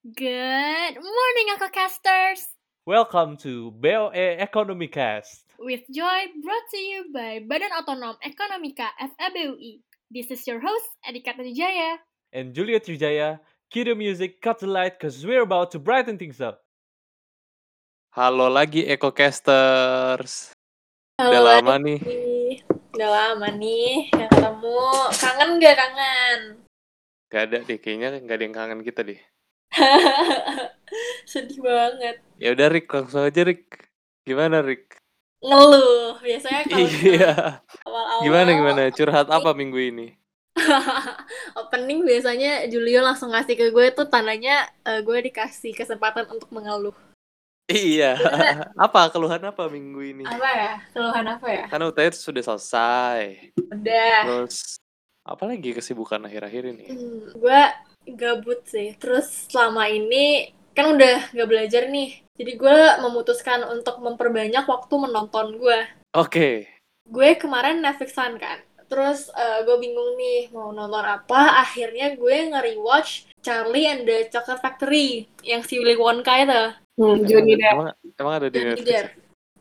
Good morning, Uncle Casters! Welcome to BOE Economy Cast. With joy brought to you by Badan Otonom Ekonomika FEBUI. This is your host, Adika Trijaya. And Julia Trijaya, cue the music, cut the light, cause we're about to brighten things up. Halo lagi EcoCasters. Halo Udah lama lagi. nih. Udah lama nih nggak ketemu. Kangen gak kangen? Gak ada deh, kayaknya gak ada yang kangen kita deh. Sedih banget. Ya udah Rick, langsung aja Rick. Gimana Rick? Ngeluh. Biasanya kalau Iya. awal-awal Gimana gimana? Curhat apa minggu ini? opening biasanya Julio langsung ngasih ke gue tuh tandanya eh, gue dikasih kesempatan untuk mengeluh. Iya. apa keluhan apa minggu ini? Apa ya? Keluhan apa ya? Kan UTS sudah selesai. Udah. Terus apa lagi kesibukan akhir-akhir ini? Hmm, gue gabut sih. Terus selama ini kan udah gak belajar nih. Jadi gue memutuskan untuk memperbanyak waktu menonton gue. Oke. gue kemarin Netflixan kan terus gue bingung nih mau nonton apa akhirnya gue nge-rewatch Charlie and the Chocolate Factory yang si Willy Wonka itu Hmm, Johnny Depp. emang, emang ada di Netflix? Depp.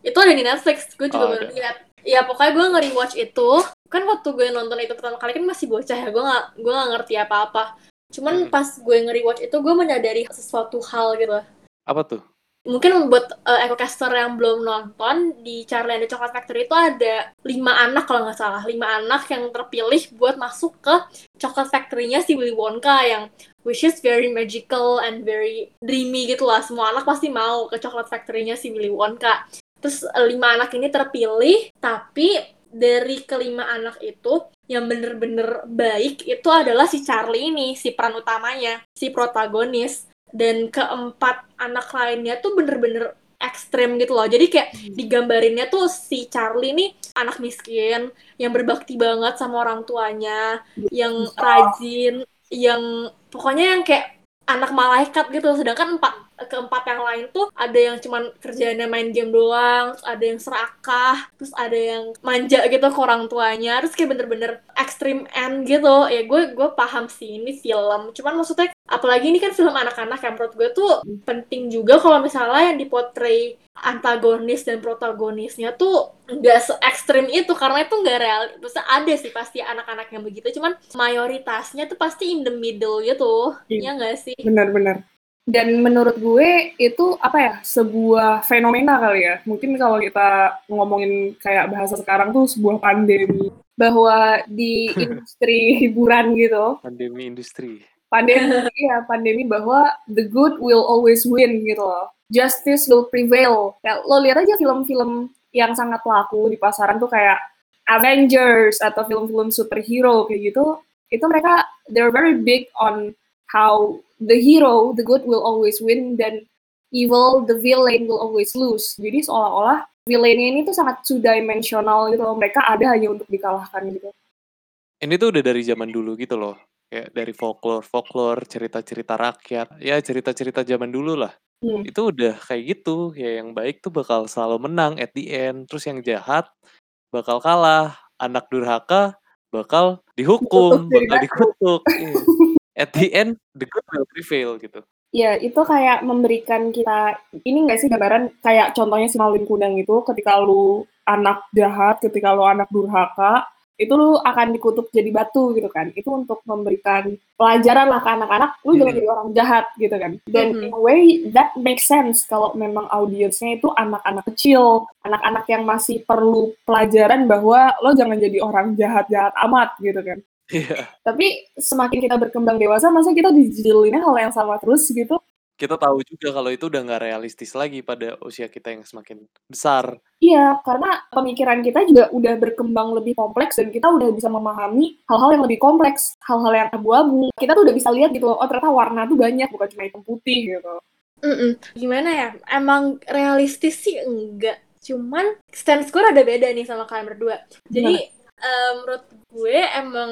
itu ada di Netflix gue juga Oh, baru lihat ya pokoknya gue nge-rewatch itu kan waktu gue nonton itu pertama kali kan masih bocah ya gue nggak gue nggak ngerti apa-apa cuman Hmm. pas gue nge-rewatch itu gue menyadari sesuatu hal gitu Apa tuh? mungkin buat uh, EcoCaster yang belum nonton di Charlie and the Chocolate Factory itu ada lima anak kalau nggak salah lima anak yang terpilih buat masuk ke Chocolate Factory-nya si Willy Wonka yang which is very magical and very dreamy gitu lah semua anak pasti mau ke Chocolate Factory-nya si Willy Wonka terus uh, lima anak ini terpilih tapi dari kelima anak itu yang bener-bener baik itu adalah si Charlie ini si peran utamanya si protagonis dan keempat anak lainnya tuh bener-bener ekstrem gitu loh. Jadi kayak digambarinnya tuh si Charlie nih anak miskin yang berbakti banget sama orang tuanya, yang rajin, yang pokoknya yang kayak anak malaikat gitu. Sedangkan empat keempat yang lain tuh ada yang cuman kerjaannya main game doang, terus ada yang serakah, terus ada yang manja gitu ke orang tuanya, terus kayak bener-bener extreme end gitu. Ya gue gue paham sih ini film, cuman maksudnya apalagi ini kan film anak-anak yang menurut gue tuh penting juga kalau misalnya yang dipotray antagonis dan protagonisnya tuh nggak se ekstrim itu karena itu nggak real Maksudnya ada sih pasti anak-anak yang begitu cuman mayoritasnya tuh pasti in the middle gitu Iya. ya nggak sih Benar-benar. Dan menurut gue itu apa ya sebuah fenomena kali ya. Mungkin kalau kita ngomongin kayak bahasa sekarang tuh sebuah pandemi bahwa di industri hiburan gitu, Pandemi industri. pandemi ya pandemi bahwa the good will always win gitu loh. Justice will prevail. Ya, lo lihat aja film-film yang sangat laku di pasaran tuh kayak Avengers atau film-film superhero kayak gitu. Itu mereka they're very big on how the hero, the good will always win dan evil, the villain will always lose. Jadi seolah-olah villainnya ini tuh sangat two dimensional gitu loh. Mereka ada hanya untuk dikalahkan gitu. Ini tuh udah dari zaman dulu gitu loh. Kayak dari folklore, folklore, cerita-cerita rakyat. Ya cerita-cerita zaman dulu lah. Hmm. Itu udah kayak gitu. Ya yang baik tuh bakal selalu menang at the end. Terus yang jahat bakal kalah. Anak durhaka bakal dihukum, bakal dikutuk. Iya. At the end, the good will prevail gitu. Ya, itu kayak memberikan kita ini nggak sih gambaran kayak contohnya si Malin Kundang itu ketika lu anak jahat, ketika lu anak durhaka, itu lu akan dikutuk jadi batu gitu kan. Itu untuk memberikan pelajaran lah ke anak-anak, lu jangan Hmm. jadi orang jahat gitu kan. Dan Mhm. in a way that makes sense kalau memang audiensnya itu anak-anak kecil, anak-anak yang masih perlu pelajaran bahwa lo jangan jadi orang jahat-jahat amat gitu kan. Iya. Tapi semakin kita berkembang dewasa, masa kita dijelinnya hal yang sama terus gitu? Kita tahu juga kalau itu udah nggak realistis lagi pada usia kita yang semakin besar. Iya, karena pemikiran kita juga udah berkembang lebih kompleks dan kita udah bisa memahami hal-hal yang lebih kompleks, hal-hal yang abu-abu. Kita tuh udah bisa lihat gitu, oh ternyata warna tuh banyak, bukan cuma hitam putih gitu. Mm-mm. Gimana ya? Emang realistis sih enggak. Cuman stance gue ada beda nih sama kalian berdua. Jadi eh, menurut gue emang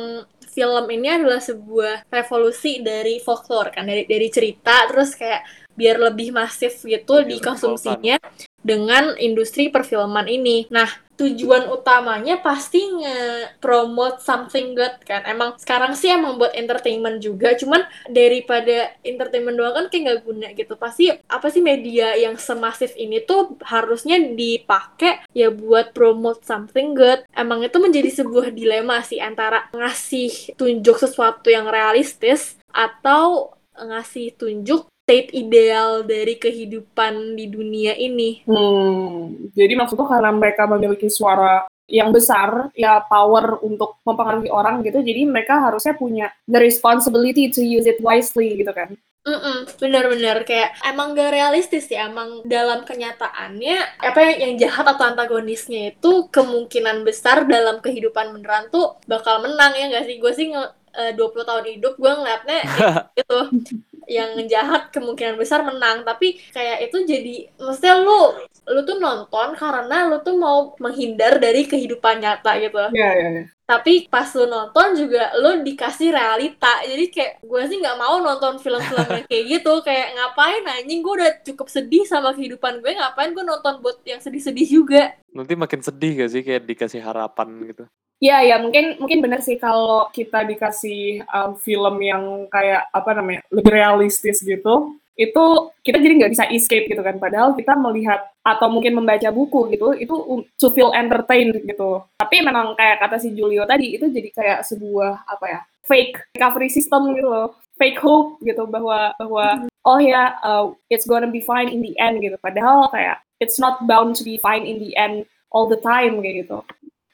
film ini adalah sebuah revolusi dari folklore kan dari dari cerita terus kayak biar lebih masif gitu Lebih dikonsumsinya dengan industri perfilman ini. Nah, tujuan utamanya pasti nge-promote something good kan. Emang sekarang sih emang buat entertainment juga, cuman daripada entertainment doang kan kayak nggak guna gitu. Pasti apa sih media yang semasif ini tuh harusnya dipakai ya buat promote something good. Emang itu menjadi sebuah dilema sih antara ngasih tunjuk sesuatu yang realistis atau ngasih tunjuk state ideal dari kehidupan di dunia ini. Hmm, jadi maksudnya karena mereka memiliki suara yang besar, ya power untuk mempengaruhi orang gitu, jadi mereka harusnya punya the responsibility to use it wisely gitu kan. Mm-mm, bener-bener kayak emang gak realistis ya emang dalam kenyataannya apa yang, yang jahat atau antagonisnya itu kemungkinan besar dalam kehidupan beneran tuh bakal menang ya gak sih gue sih nge, uh, 20 tahun hidup gue ngeliatnya ya gitu yang jahat kemungkinan besar menang tapi kayak itu jadi maksudnya lu lu tuh nonton karena lu tuh mau menghindar dari kehidupan nyata gitu Iya, iya, iya. tapi pas lu nonton juga lu dikasih realita jadi kayak gue sih nggak mau nonton film-film yang kayak gitu kayak ngapain anjing gue udah cukup sedih sama kehidupan gue ngapain gue nonton buat yang sedih-sedih juga Nanti makin sedih gak sih kayak dikasih harapan gitu. Ya, ya mungkin mungkin benar sih kalau kita dikasih um, film yang kayak apa namanya lebih realistis gitu, itu kita jadi nggak bisa escape gitu kan. Padahal kita melihat atau mungkin membaca buku gitu, itu um- to feel entertained gitu. Tapi memang kayak kata si Julio tadi, itu jadi kayak sebuah apa ya fake recovery system gitu loh, fake hope gitu bahwa bahwa oh ya uh, it's gonna be fine in the end gitu. Padahal kayak it's not bound to be fine in the end all the time kayak gitu.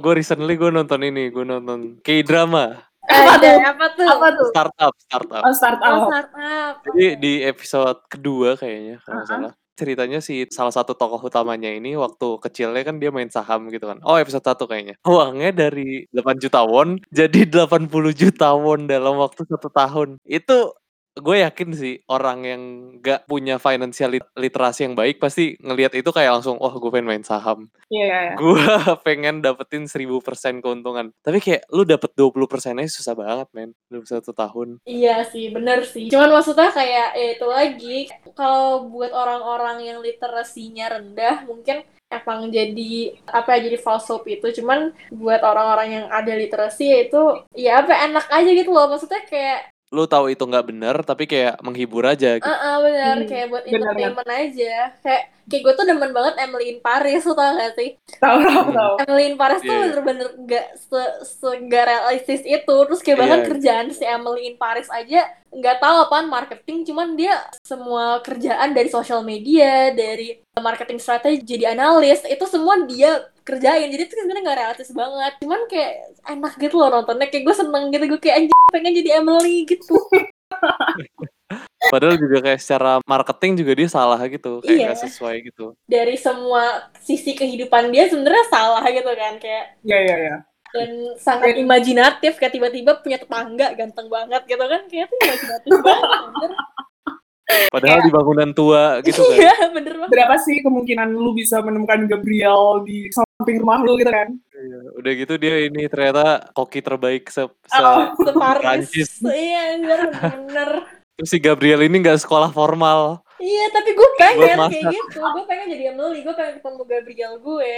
Gue recently gue nonton ini, gue nonton K-drama, Apa Ada tuh? apa tuh Apa tuh? startup, startup. Oh, startup. oh startup Jadi di episode kedua kayaknya kalau nggak Uh-uh. salah. Ceritanya si salah satu tokoh utamanya ini waktu kecilnya kan dia main saham gitu kan. Oh episode 1 kayaknya. Uangnya dari 8 juta won jadi 80 juta won dalam waktu satu tahun. Itu gue yakin sih orang yang gak punya financial lit- literasi yang baik pasti ngelihat itu kayak langsung wah gue pengen main saham Iya, iya. gue pengen dapetin 1000% keuntungan tapi kayak lu dapet 20% aja susah banget men dalam satu tahun Iya sih, bener sih. Cuman maksudnya kayak ya itu lagi, kalau buat orang-orang yang literasinya rendah, mungkin emang jadi apa ya jadi false hope itu. Cuman buat orang-orang yang ada literasi ya itu ya apa enak aja gitu loh. Maksudnya kayak lu tahu itu nggak bener tapi kayak menghibur aja gitu. ah ah, bener Hmm, kayak buat bener, entertainment aja. Kayak kayak gue tuh demen banget Emily in Paris, lo tau gak sih? Tahu, tahu, Hmm. tahu. Emily in Paris tuh Iya, iya. bener-bener gak se, se gak realistis itu terus kayak bahkan Iya. kerjaan si Emily in Paris aja nggak tahu apaan marketing cuman dia semua kerjaan dari sosial media dari marketing strategi jadi analis itu semua dia kerjain. Jadi itu sebenarnya nggak realistis banget. Cuman kayak enak gitu loh nontonnya. Kayak gue seneng gitu. Gue kayak anjing pengen jadi Emily gitu. Padahal juga kayak secara marketing juga dia salah gitu, kayak Iya. nggak sesuai gitu. dari semua sisi kehidupan dia sebenarnya salah gitu kan. Kayak Iya, iya, iya. dan sangat imajinatif. Kayak tiba-tiba punya tetangga ganteng banget gitu kan. Kayak tuh imajinatif banget bener Padahal di bangunan tua gitu kan. iya bener banget. Berapa sih kemungkinan lu bisa menemukan Gabriel di samping rumah lu gitu kan? Iya, Udah gitu dia ini ternyata koki terbaik se, se Oh. Prancis. iya bener Terus si Gabriel ini nggak sekolah formal. iya tapi gue pengen kayak gitu gue pengen jadi Emily gue pengen ketemu Gabriel gue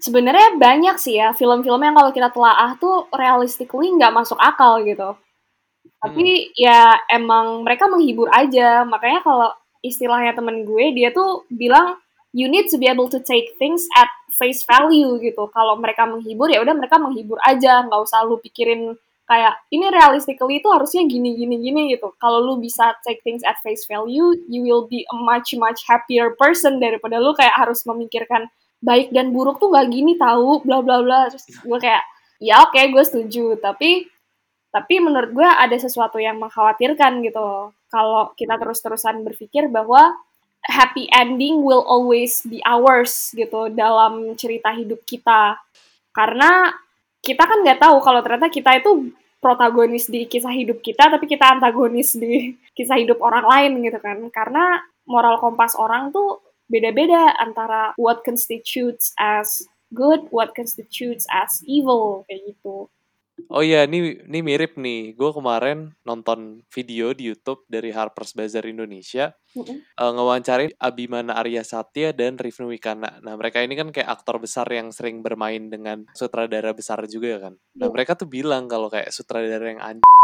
Sebenarnya banyak sih ya film-film yang kalau kita telaah tuh realistically nggak masuk akal gitu. Tapi ya emang mereka menghibur aja. Makanya kalau istilahnya temen gue, dia tuh bilang you need to be able to take things at face value gitu. Kalau mereka menghibur ya udah mereka menghibur aja, nggak usah lu pikirin kayak ini realistically itu harusnya gini gini gini gitu. Kalau lu bisa take things at face value, you will be a much much happier person daripada lu kayak harus memikirkan baik dan buruk tuh nggak gini tahu bla bla bla terus gue kayak ya oke gue setuju tapi tapi menurut gue ada sesuatu yang mengkhawatirkan gitu kalau kita terus-terusan berpikir bahwa happy ending will always be ours gitu dalam cerita hidup kita karena kita kan nggak tahu kalau ternyata kita itu protagonis di kisah hidup kita tapi kita antagonis di kisah hidup orang lain gitu kan karena moral kompas orang tuh beda-beda antara what constitutes as good, what constitutes as evil kayak gitu. Oh iya, ini ini mirip nih. Gue kemarin nonton video di YouTube dari Harper's Bazaar Indonesia Mm-mm. eh, ngewawancarin Abimana Arya Satya dan Rifnu Wikana. Nah, mereka ini kan kayak aktor besar yang sering bermain dengan sutradara besar juga kan. Nah, Iya. mereka tuh bilang kalau kayak sutradara yang anjing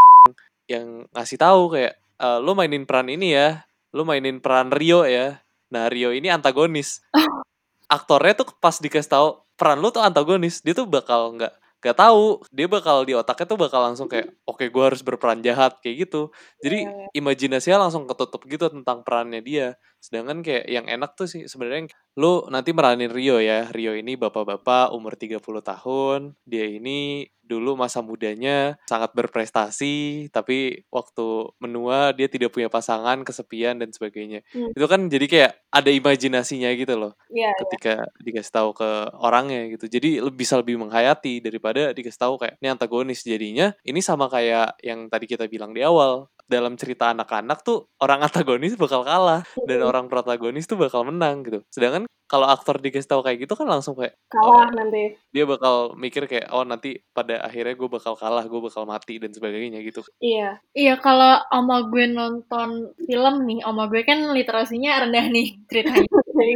yang ngasih tahu kayak "Eh, lu mainin peran ini ya, lu mainin peran Rio ya. Nah, Rio ini antagonis. Aktornya tuh pas dikasih tahu peran lu tuh antagonis, dia tuh bakal nggak nggak tahu, dia bakal di otaknya tuh bakal langsung kayak oke gue harus berperan jahat kayak gitu. Jadi Iya, iya. imajinasinya langsung ketutup gitu tentang perannya dia. Sedangkan kayak yang enak tuh sih sebenarnya lu nanti meranin Rio ya. Rio ini bapak-bapak umur 30 tahun. Dia ini dulu masa mudanya sangat berprestasi, tapi waktu menua dia tidak punya pasangan, kesepian dan sebagainya. Hmm. Itu kan jadi kayak ada imajinasinya gitu loh Iya, iya. ketika dikasih tahu ke orangnya gitu. Jadi lebih bisa lebih menghayati daripada dikasih tahu kayak ini antagonis. Jadinya ini sama kayak yang tadi kita bilang di awal. Dalam cerita anak-anak tuh orang antagonis bakal kalah dan orang protagonis tuh bakal menang gitu. Sedangkan kalau aktor dikasih tahu kayak gitu kan langsung kayak kalah nanti. dia bakal mikir kayak oh nanti pada akhirnya gue bakal kalah, gue bakal mati dan sebagainya gitu. Iya. Iya, kalau oma gue nonton film nih, oma gue kan literasinya rendah nih ceritanya.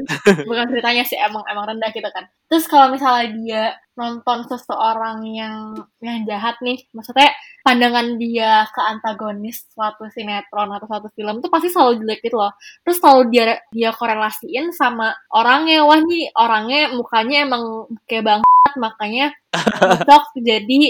Bukan ceritanya sih, emang emang rendah gitu kan. Terus kalau misalnya dia nonton seseorang yang yang jahat nih, maksudnya pandangan dia ke antagonis suatu sinetron atau suatu film tuh pasti selalu jelek gitu loh. Terus selalu dia dia korelasiin sama orangnya, wah nih orangnya mukanya emang kayak bangsat, makanya cocok jadi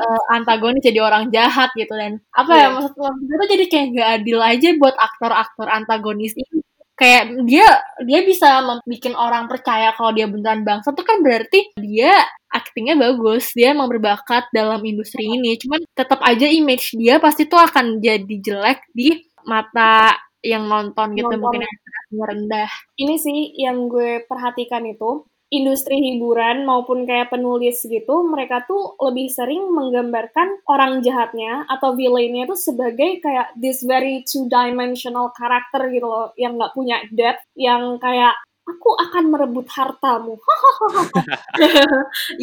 eh, antagonis jadi orang jahat gitu dan apa ya Iya. maksud tuh jadi kayak gak adil aja buat aktor-aktor antagonis ini kayak dia dia bisa bikin orang percaya kalau dia beneran bangsa tuh kan berarti dia aktingnya bagus. Dia emang berbakat dalam industri ini. Cuman tetap aja image dia pasti tuh akan jadi jelek di mata yang nonton gitu. Nonton. mungkin yang rendah. Ini sih yang gue perhatikan itu industri hiburan maupun kayak penulis gitu, mereka tuh lebih sering menggambarkan orang jahatnya atau villainnya itu sebagai kayak this very two-dimensional karakter gitu loh, yang nggak punya depth, yang kayak aku akan merebut hartamu.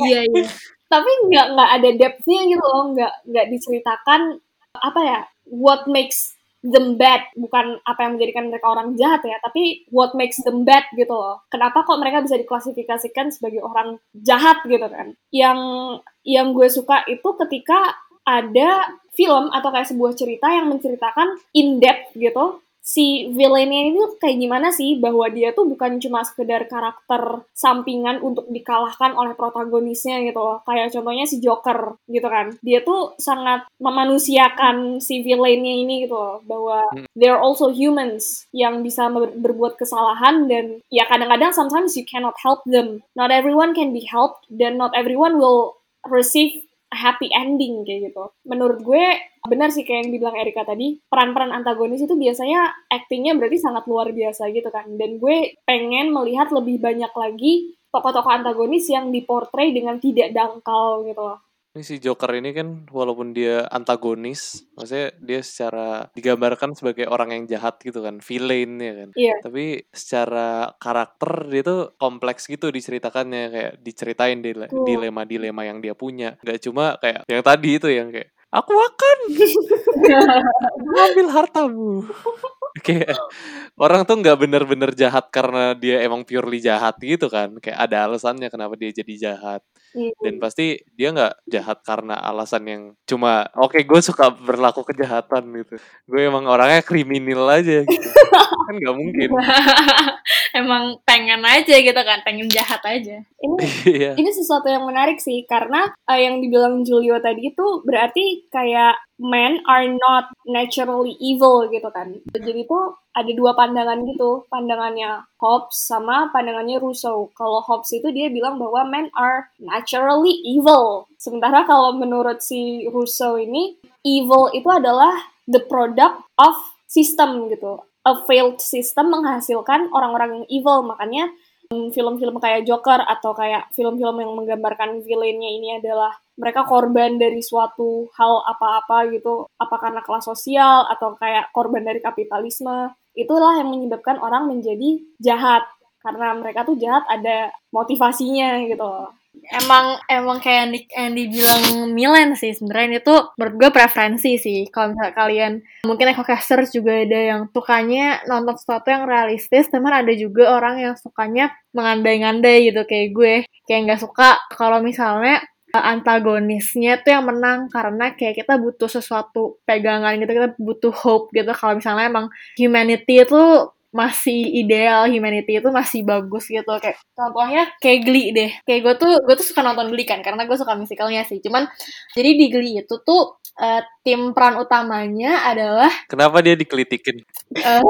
iya iya Tapi nggak nggak ada depth-nya gitu loh, nggak nggak diceritakan apa ya, what makes them bad, bukan apa yang menjadikan mereka orang jahat ya, tapi what makes them bad gitu loh. Kenapa kok mereka bisa diklasifikasikan sebagai orang jahat gitu kan? Yang yang gue suka itu ketika ada film atau kayak sebuah cerita yang menceritakan in depth gitu si villainnya ini tuh kayak gimana sih? Bahwa dia tuh bukan cuma sekedar karakter sampingan untuk dikalahkan oleh protagonisnya gitu loh. Kayak contohnya si Joker gitu kan. Dia tuh sangat memanusiakan si villainnya ini gitu loh. Bahwa Hmm. they're also humans yang bisa ber- berbuat kesalahan dan ya kadang-kadang sometimes you cannot help them. Not everyone can be helped dan not everyone will receive happy ending kayak gitu. Menurut gue benar sih kayak yang dibilang Erika tadi, peran-peran antagonis itu biasanya actingnya berarti sangat luar biasa gitu kan. Dan gue pengen melihat lebih banyak lagi tokoh-tokoh antagonis yang diportray dengan tidak dangkal gitu loh. Ini si Joker ini kan walaupun dia antagonis, maksudnya dia secara digambarkan sebagai orang yang jahat gitu kan, villain ya kan. Iya. Tapi secara karakter dia tuh kompleks gitu diceritakannya kayak diceritain dile- dilema-dilema yang dia punya. Gak cuma kayak yang tadi itu yang kayak aku akan mengambil hartamu. kayak orang tuh nggak bener-bener jahat karena dia emang purely jahat gitu kan. Kayak ada alasannya kenapa dia jadi jahat Iya. dan pasti dia nggak jahat karena alasan yang cuma oke gue suka berlaku kejahatan gitu. Gue emang orangnya kriminal aja gitu. Kan nggak mungkin emang pengen aja gitu kan pengen jahat aja Ini iya ini sesuatu yang menarik sih karena eh, yang dibilang Julio tadi itu berarti kayak men are not naturally evil gitu kan. Jadi tuh ada dua pandangan gitu, pandangannya Hobbes sama pandangannya Rousseau. Kalau Hobbes itu dia bilang bahwa men are naturally evil. Sementara kalau menurut si Rousseau ini evil itu adalah the product of system gitu. A failed system menghasilkan orang-orang yang evil. Makanya mm, film-film kayak Joker atau kayak film-film yang menggambarkan villainnya ini adalah mereka korban dari suatu hal apa-apa gitu, apa karena kelas sosial atau kayak korban dari kapitalisme. Itulah yang menyebabkan orang menjadi jahat karena mereka tuh jahat ada motivasinya gitu loh. Emang emang kayak Nick Andy bilang Milan sih sebenarnya. Itu menurut gue preferensi sih. Kalau misalnya kalian mungkin ecocasters juga ada yang sukanya nonton sesuatu yang realistis. Teman ada juga orang yang sukanya mengandai-ngandai gitu. Kayak gue kayak nggak suka kalau misalnya uh, antagonisnya tuh yang menang. Karena kayak kita butuh sesuatu pegangan gitu. Kita butuh hope gitu. Kalau misalnya emang humanity itu masih ideal humanity itu masih bagus gitu. Kayak contohnya kayak Glee deh. Kayak gue tuh gue tuh suka nonton Glee kan karena gue suka musikalnya sih. Cuman jadi di Glee itu tuh uh, tim peran utamanya adalah Kenapa dia dikelitikin? uh,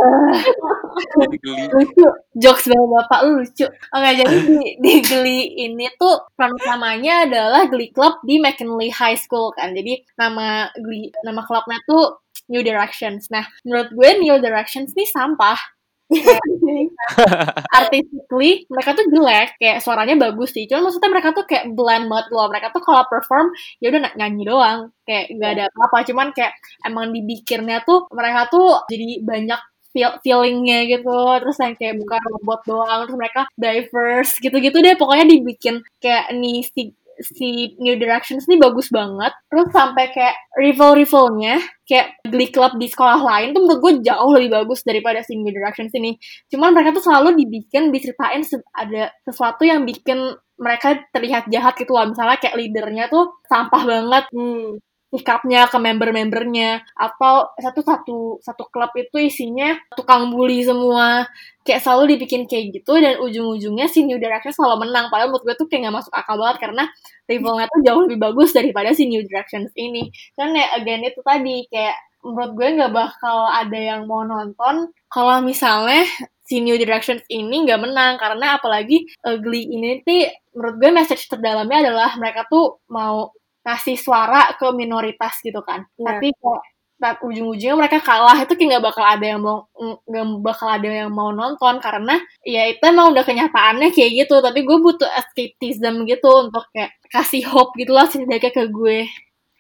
geli. lucu. Jokes bapak bapak lu lucu. Oke jadi di, di Glee ini tuh peran utamanya adalah Glee Club di McKinley High School kan. Jadi nama Glee nama klubnya tuh New Directions. Nah menurut gue New Directions nih sampah artistically mereka tuh jelek kayak suaranya bagus sih. Cuman maksudnya mereka tuh kayak bland banget loh. Mereka tuh kalau perform ya udah nyanyi doang. Kayak nggak ada apa-apa. Cuman kayak emang dibikinnya tuh mereka tuh jadi banyak feel feelingnya gitu. Terus yang kayak bukan robot doang. Terus mereka diverse gitu-gitu deh. Pokoknya dibikin kayak nih si si New Directions ini bagus banget. Terus sampai kayak rival-rivalnya kayak Glee Club di sekolah lain tuh menurut gue jauh lebih bagus daripada si New Directions ini. Cuman mereka tuh selalu dibikin diceritain ada sesuatu yang bikin mereka terlihat jahat gitu lah misalnya kayak leadernya tuh sampah banget. Hmm. Sikapnya ke member-membernya. Atau satu satu satu klub itu isinya tukang bully semua. Kayak selalu dibikin kayak gitu dan ujung-ujungnya si New Direction selalu menang. Padahal menurut gue tuh kayak gak masuk akal banget karena rivalnya tuh jauh lebih bagus daripada si New Directions ini. Kan ya again itu tadi kayak menurut gue nggak bakal ada yang mau nonton kalau misalnya si New Directions ini nggak menang. Karena apalagi Glee ini tuh menurut gue message terdalamnya adalah mereka tuh mau kasih suara ke minoritas gitu kan. Iya. Tapi kok tak ujung-ujungnya mereka kalah itu kayak nggak bakal ada yang mau nggak bakal ada yang mau nonton karena ya itu emang udah kenyataannya kayak gitu tapi gue butuh escapism gitu untuk kayak kasih hope gitu lah setidaknya ke gue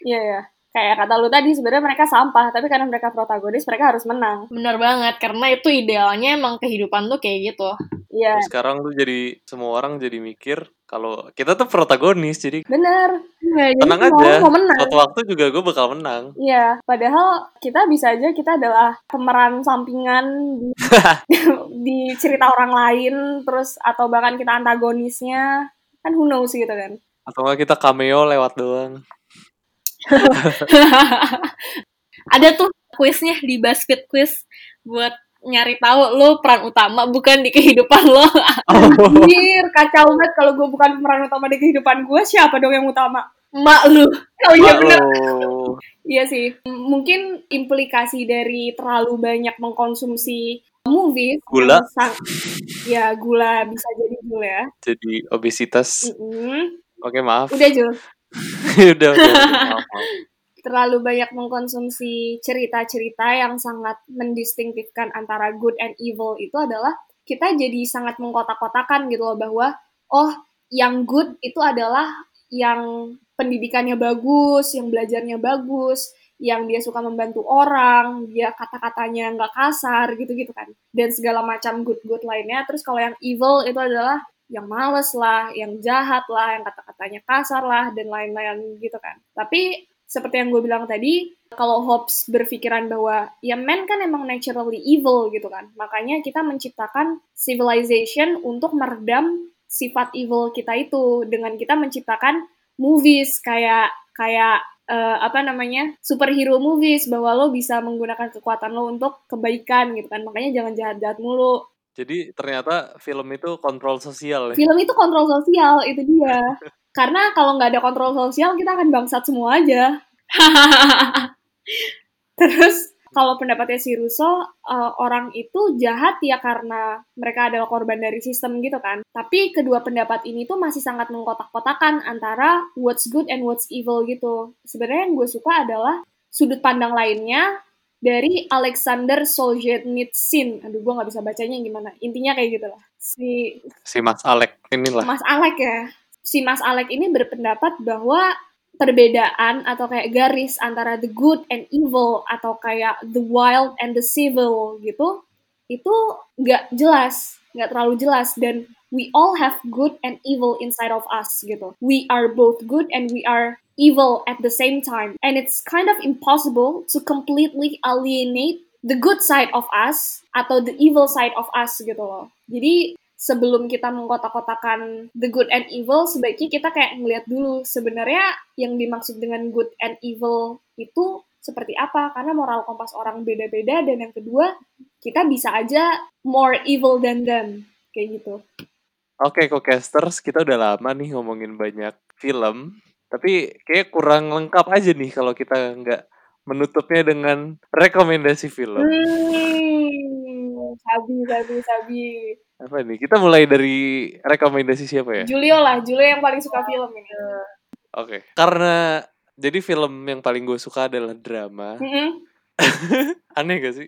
Iya ya. Kayak kata lu tadi sebenarnya mereka sampah, tapi karena mereka protagonis mereka harus menang. bener banget karena itu idealnya emang kehidupan tuh kayak gitu Iya, Sekarang tuh jadi semua orang jadi mikir kalau kita tuh protagonis jadi bener. Iya, jadi tenang Semua aja. mau menang. Suatu waktu juga gue bakal menang. Iya, padahal kita bisa aja kita adalah pemeran sampingan di, di cerita orang lain, terus atau bahkan kita antagonisnya, kan who knows gitu kan. Atau nggak kita cameo lewat doang. ada tuh kuisnya di BuzzFeed quiz buat nyari tahu lo peran utama bukan di kehidupan lo. Anjir, kacau banget kalau gue bukan pemeran utama di kehidupan gue, siapa dong yang utama? Mak lu. Oh iya lo. Iya sih, mungkin implikasi dari terlalu banyak mengkonsumsi movies Gula. sang- ya gula bisa jadi gula ya. Jadi obesitas. Mm-mm. Oke maaf. Udah Jul, udah, udah, maaf, maaf. Terlalu banyak mengkonsumsi cerita-cerita yang sangat mendistinktifkan antara good and evil itu adalah kita jadi sangat mengkotak-kotakan gitu loh bahwa oh yang good itu adalah yang pendidikannya bagus, yang belajarnya bagus, yang dia suka membantu orang, dia kata-katanya nggak kasar gitu-gitu kan. Dan segala macam good-good lainnya. Terus kalau yang evil itu adalah yang males lah, yang jahat lah, yang kata-katanya kasar lah, dan lain-lain gitu kan. Tapi seperti yang gue bilang tadi, kalau Hobbes berpikiran bahwa ya men kan emang naturally evil gitu kan. Makanya kita menciptakan civilization untuk meredam sifat evil kita itu. Dengan kita menciptakan movies kayak kayak eh, apa namanya superhero movies bahwa lo bisa menggunakan kekuatan lo untuk kebaikan gitu kan. Makanya jangan jahat-jahat mulu Jadi ternyata film itu kontrol sosial ya. film itu kontrol sosial itu dia. Karena kalau nggak ada kontrol sosial kita akan bangsat semua aja. Terus kalau pendapatnya si Russo eh, orang itu jahat ya karena mereka adalah korban dari sistem gitu kan. Tapi kedua pendapat ini tuh masih sangat mengkotak-kotakan antara what's good and what's evil gitu. Sebenarnya yang gue suka adalah sudut pandang lainnya dari Alexander Solzhenitsyn aduh gue nggak bisa bacanya gimana intinya kayak gitu lah si Si Mas Alek inilah. Mas Alek ya. Si Mas Alek ini berpendapat bahwa perbedaan atau kayak garis antara the good and evil atau kayak the wild and the civil gitu itu nggak jelas. nggak terlalu jelas dan we all have good and evil inside of us gitu. We are both good and we are evil at the same time. And it's kind of impossible to completely alienate the good side of us atau the evil side of us gitu loh. Jadi sebelum kita mengkotak-kotakan the good and evil, sebaiknya kita kayak ngeliat dulu sebenarnya yang dimaksud dengan good and evil itu seperti apa karena moral kompas orang beda-beda dan yang kedua kita bisa aja more evil than them kayak gitu. Oke, Kokasters, kita udah lama nih ngomongin banyak film, tapi kayak kurang lengkap aja nih kalau kita nggak menutupnya dengan rekomendasi film. Hmm, sabi, sabi, sabi. Apa nih? Kita mulai dari rekomendasi siapa ya? Julio lah, Julio yang paling suka film ini. Oke. Karena jadi film yang paling gue suka adalah drama. Mm-mm. Aneh gak sih?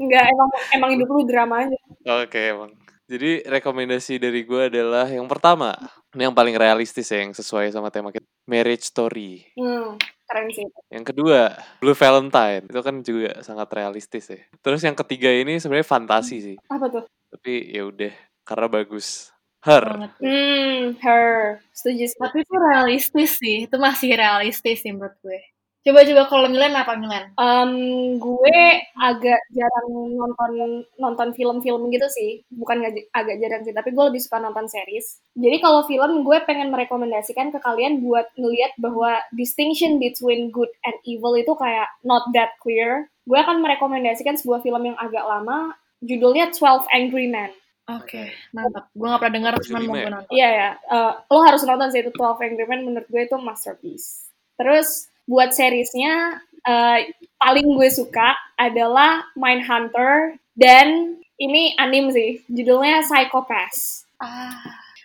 Enggak, emang emang hidup lu drama aja. Oke, emang. Jadi rekomendasi dari gue adalah yang pertama, ini yang paling realistis ya, yang sesuai sama tema kita, Marriage Story. Hmm, keren sih. Yang kedua, Blue Valentine. Itu kan juga sangat realistis ya. Terus yang ketiga ini sebenarnya fantasi sih. Apa tuh? Tapi ya udah, karena bagus. Her. Hmm, her. Setuju. Tapi itu realistis sih, itu masih realistis sih menurut gue. Coba-coba kalau Milan apa Milan? Em, gue agak jarang nonton nonton film-film gitu sih. Bukan agak jarang sih, tapi gue lebih suka nonton series. Jadi kalau film, gue pengen merekomendasikan ke kalian buat ngeliat bahwa distinction between good and evil itu kayak not that clear. Gue akan merekomendasikan sebuah film yang agak lama, judulnya 12 Angry Men. Oke, mantap. Gue gak pernah denger, Masih cuman mau gue nonton. Iya ya, eh, lo harus nonton sih itu 12 Angry Men, menurut gue itu masterpiece. Terus buat seriesnya eh, paling gue suka adalah Mindhunter dan ini anim sih, judulnya Psychopath. Ah.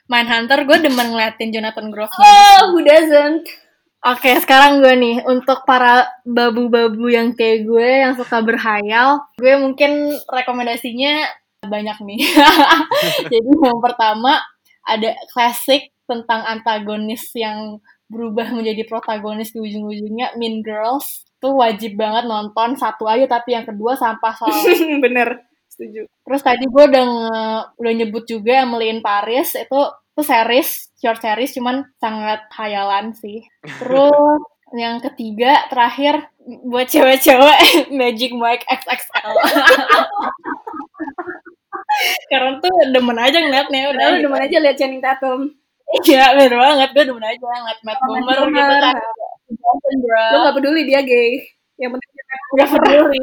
Mindhunter gue demen ngeliatin Jonathan Groff. Oh, who doesn't? Oke, sekarang gue nih untuk para babu-babu yang kayak gue yang suka berhayal, gue mungkin rekomendasinya banyak nih. Jadi yang pertama ada klasik tentang antagonis yang berubah menjadi protagonis di ujung-ujungnya Mean Girls. Itu wajib banget nonton satu aja tapi yang kedua sampah soal Bener, setuju. Terus tadi gue udah udah nyebut juga Emily in Paris itu itu series short series cuman sangat hayalan sih. Terus yang ketiga terakhir buat cewek-cewek Magic Mike XXL. Karena tuh demen aja ngeliatnya udah. Udah, demen aja lihat Channing Tatum. Iya bener banget gue demen aja ngeliat Matt Bomer gitu kan. Lo gak peduli dia gay. Yang penting dia Gak peduli.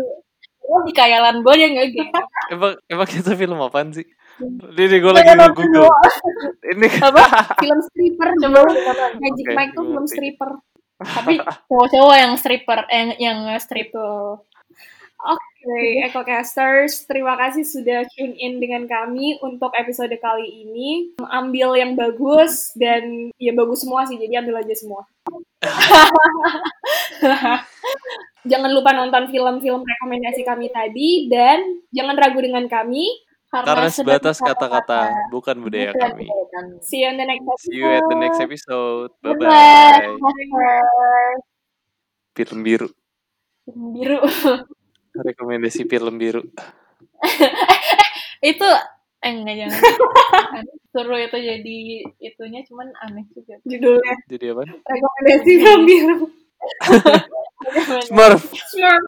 Gue di kayalan gue dia gak gitu. Emang, emang kita film apaan sih? Ini nih gue lagi nge-google. Ini apa? film stripper. Coba Magic Oke, Mike tuh film stripper. Tapi cowok-cowok yang stripper, yang yang strip Gitu. Oke, EcoCasters, terima kasih sudah tune in dengan kami untuk episode kali ini. Ambil yang bagus dan ya bagus semua sih, jadi ambil aja semua. jangan lupa nonton film-film rekomendasi kami tadi dan jangan ragu dengan kami. karena sudah sebatas kata-kata bukan budaya bukan kami. kami. See you in the next episode. See you at the next episode. Bye-bye. Bye-bye. Film biru. Biru. Rekomendasi film biru. itu eh enggak jangan. Suruh itu jadi itunya cuman aneh juga. Judulnya Jadi apa? rekomendasi film biru. Smurf. Smurf.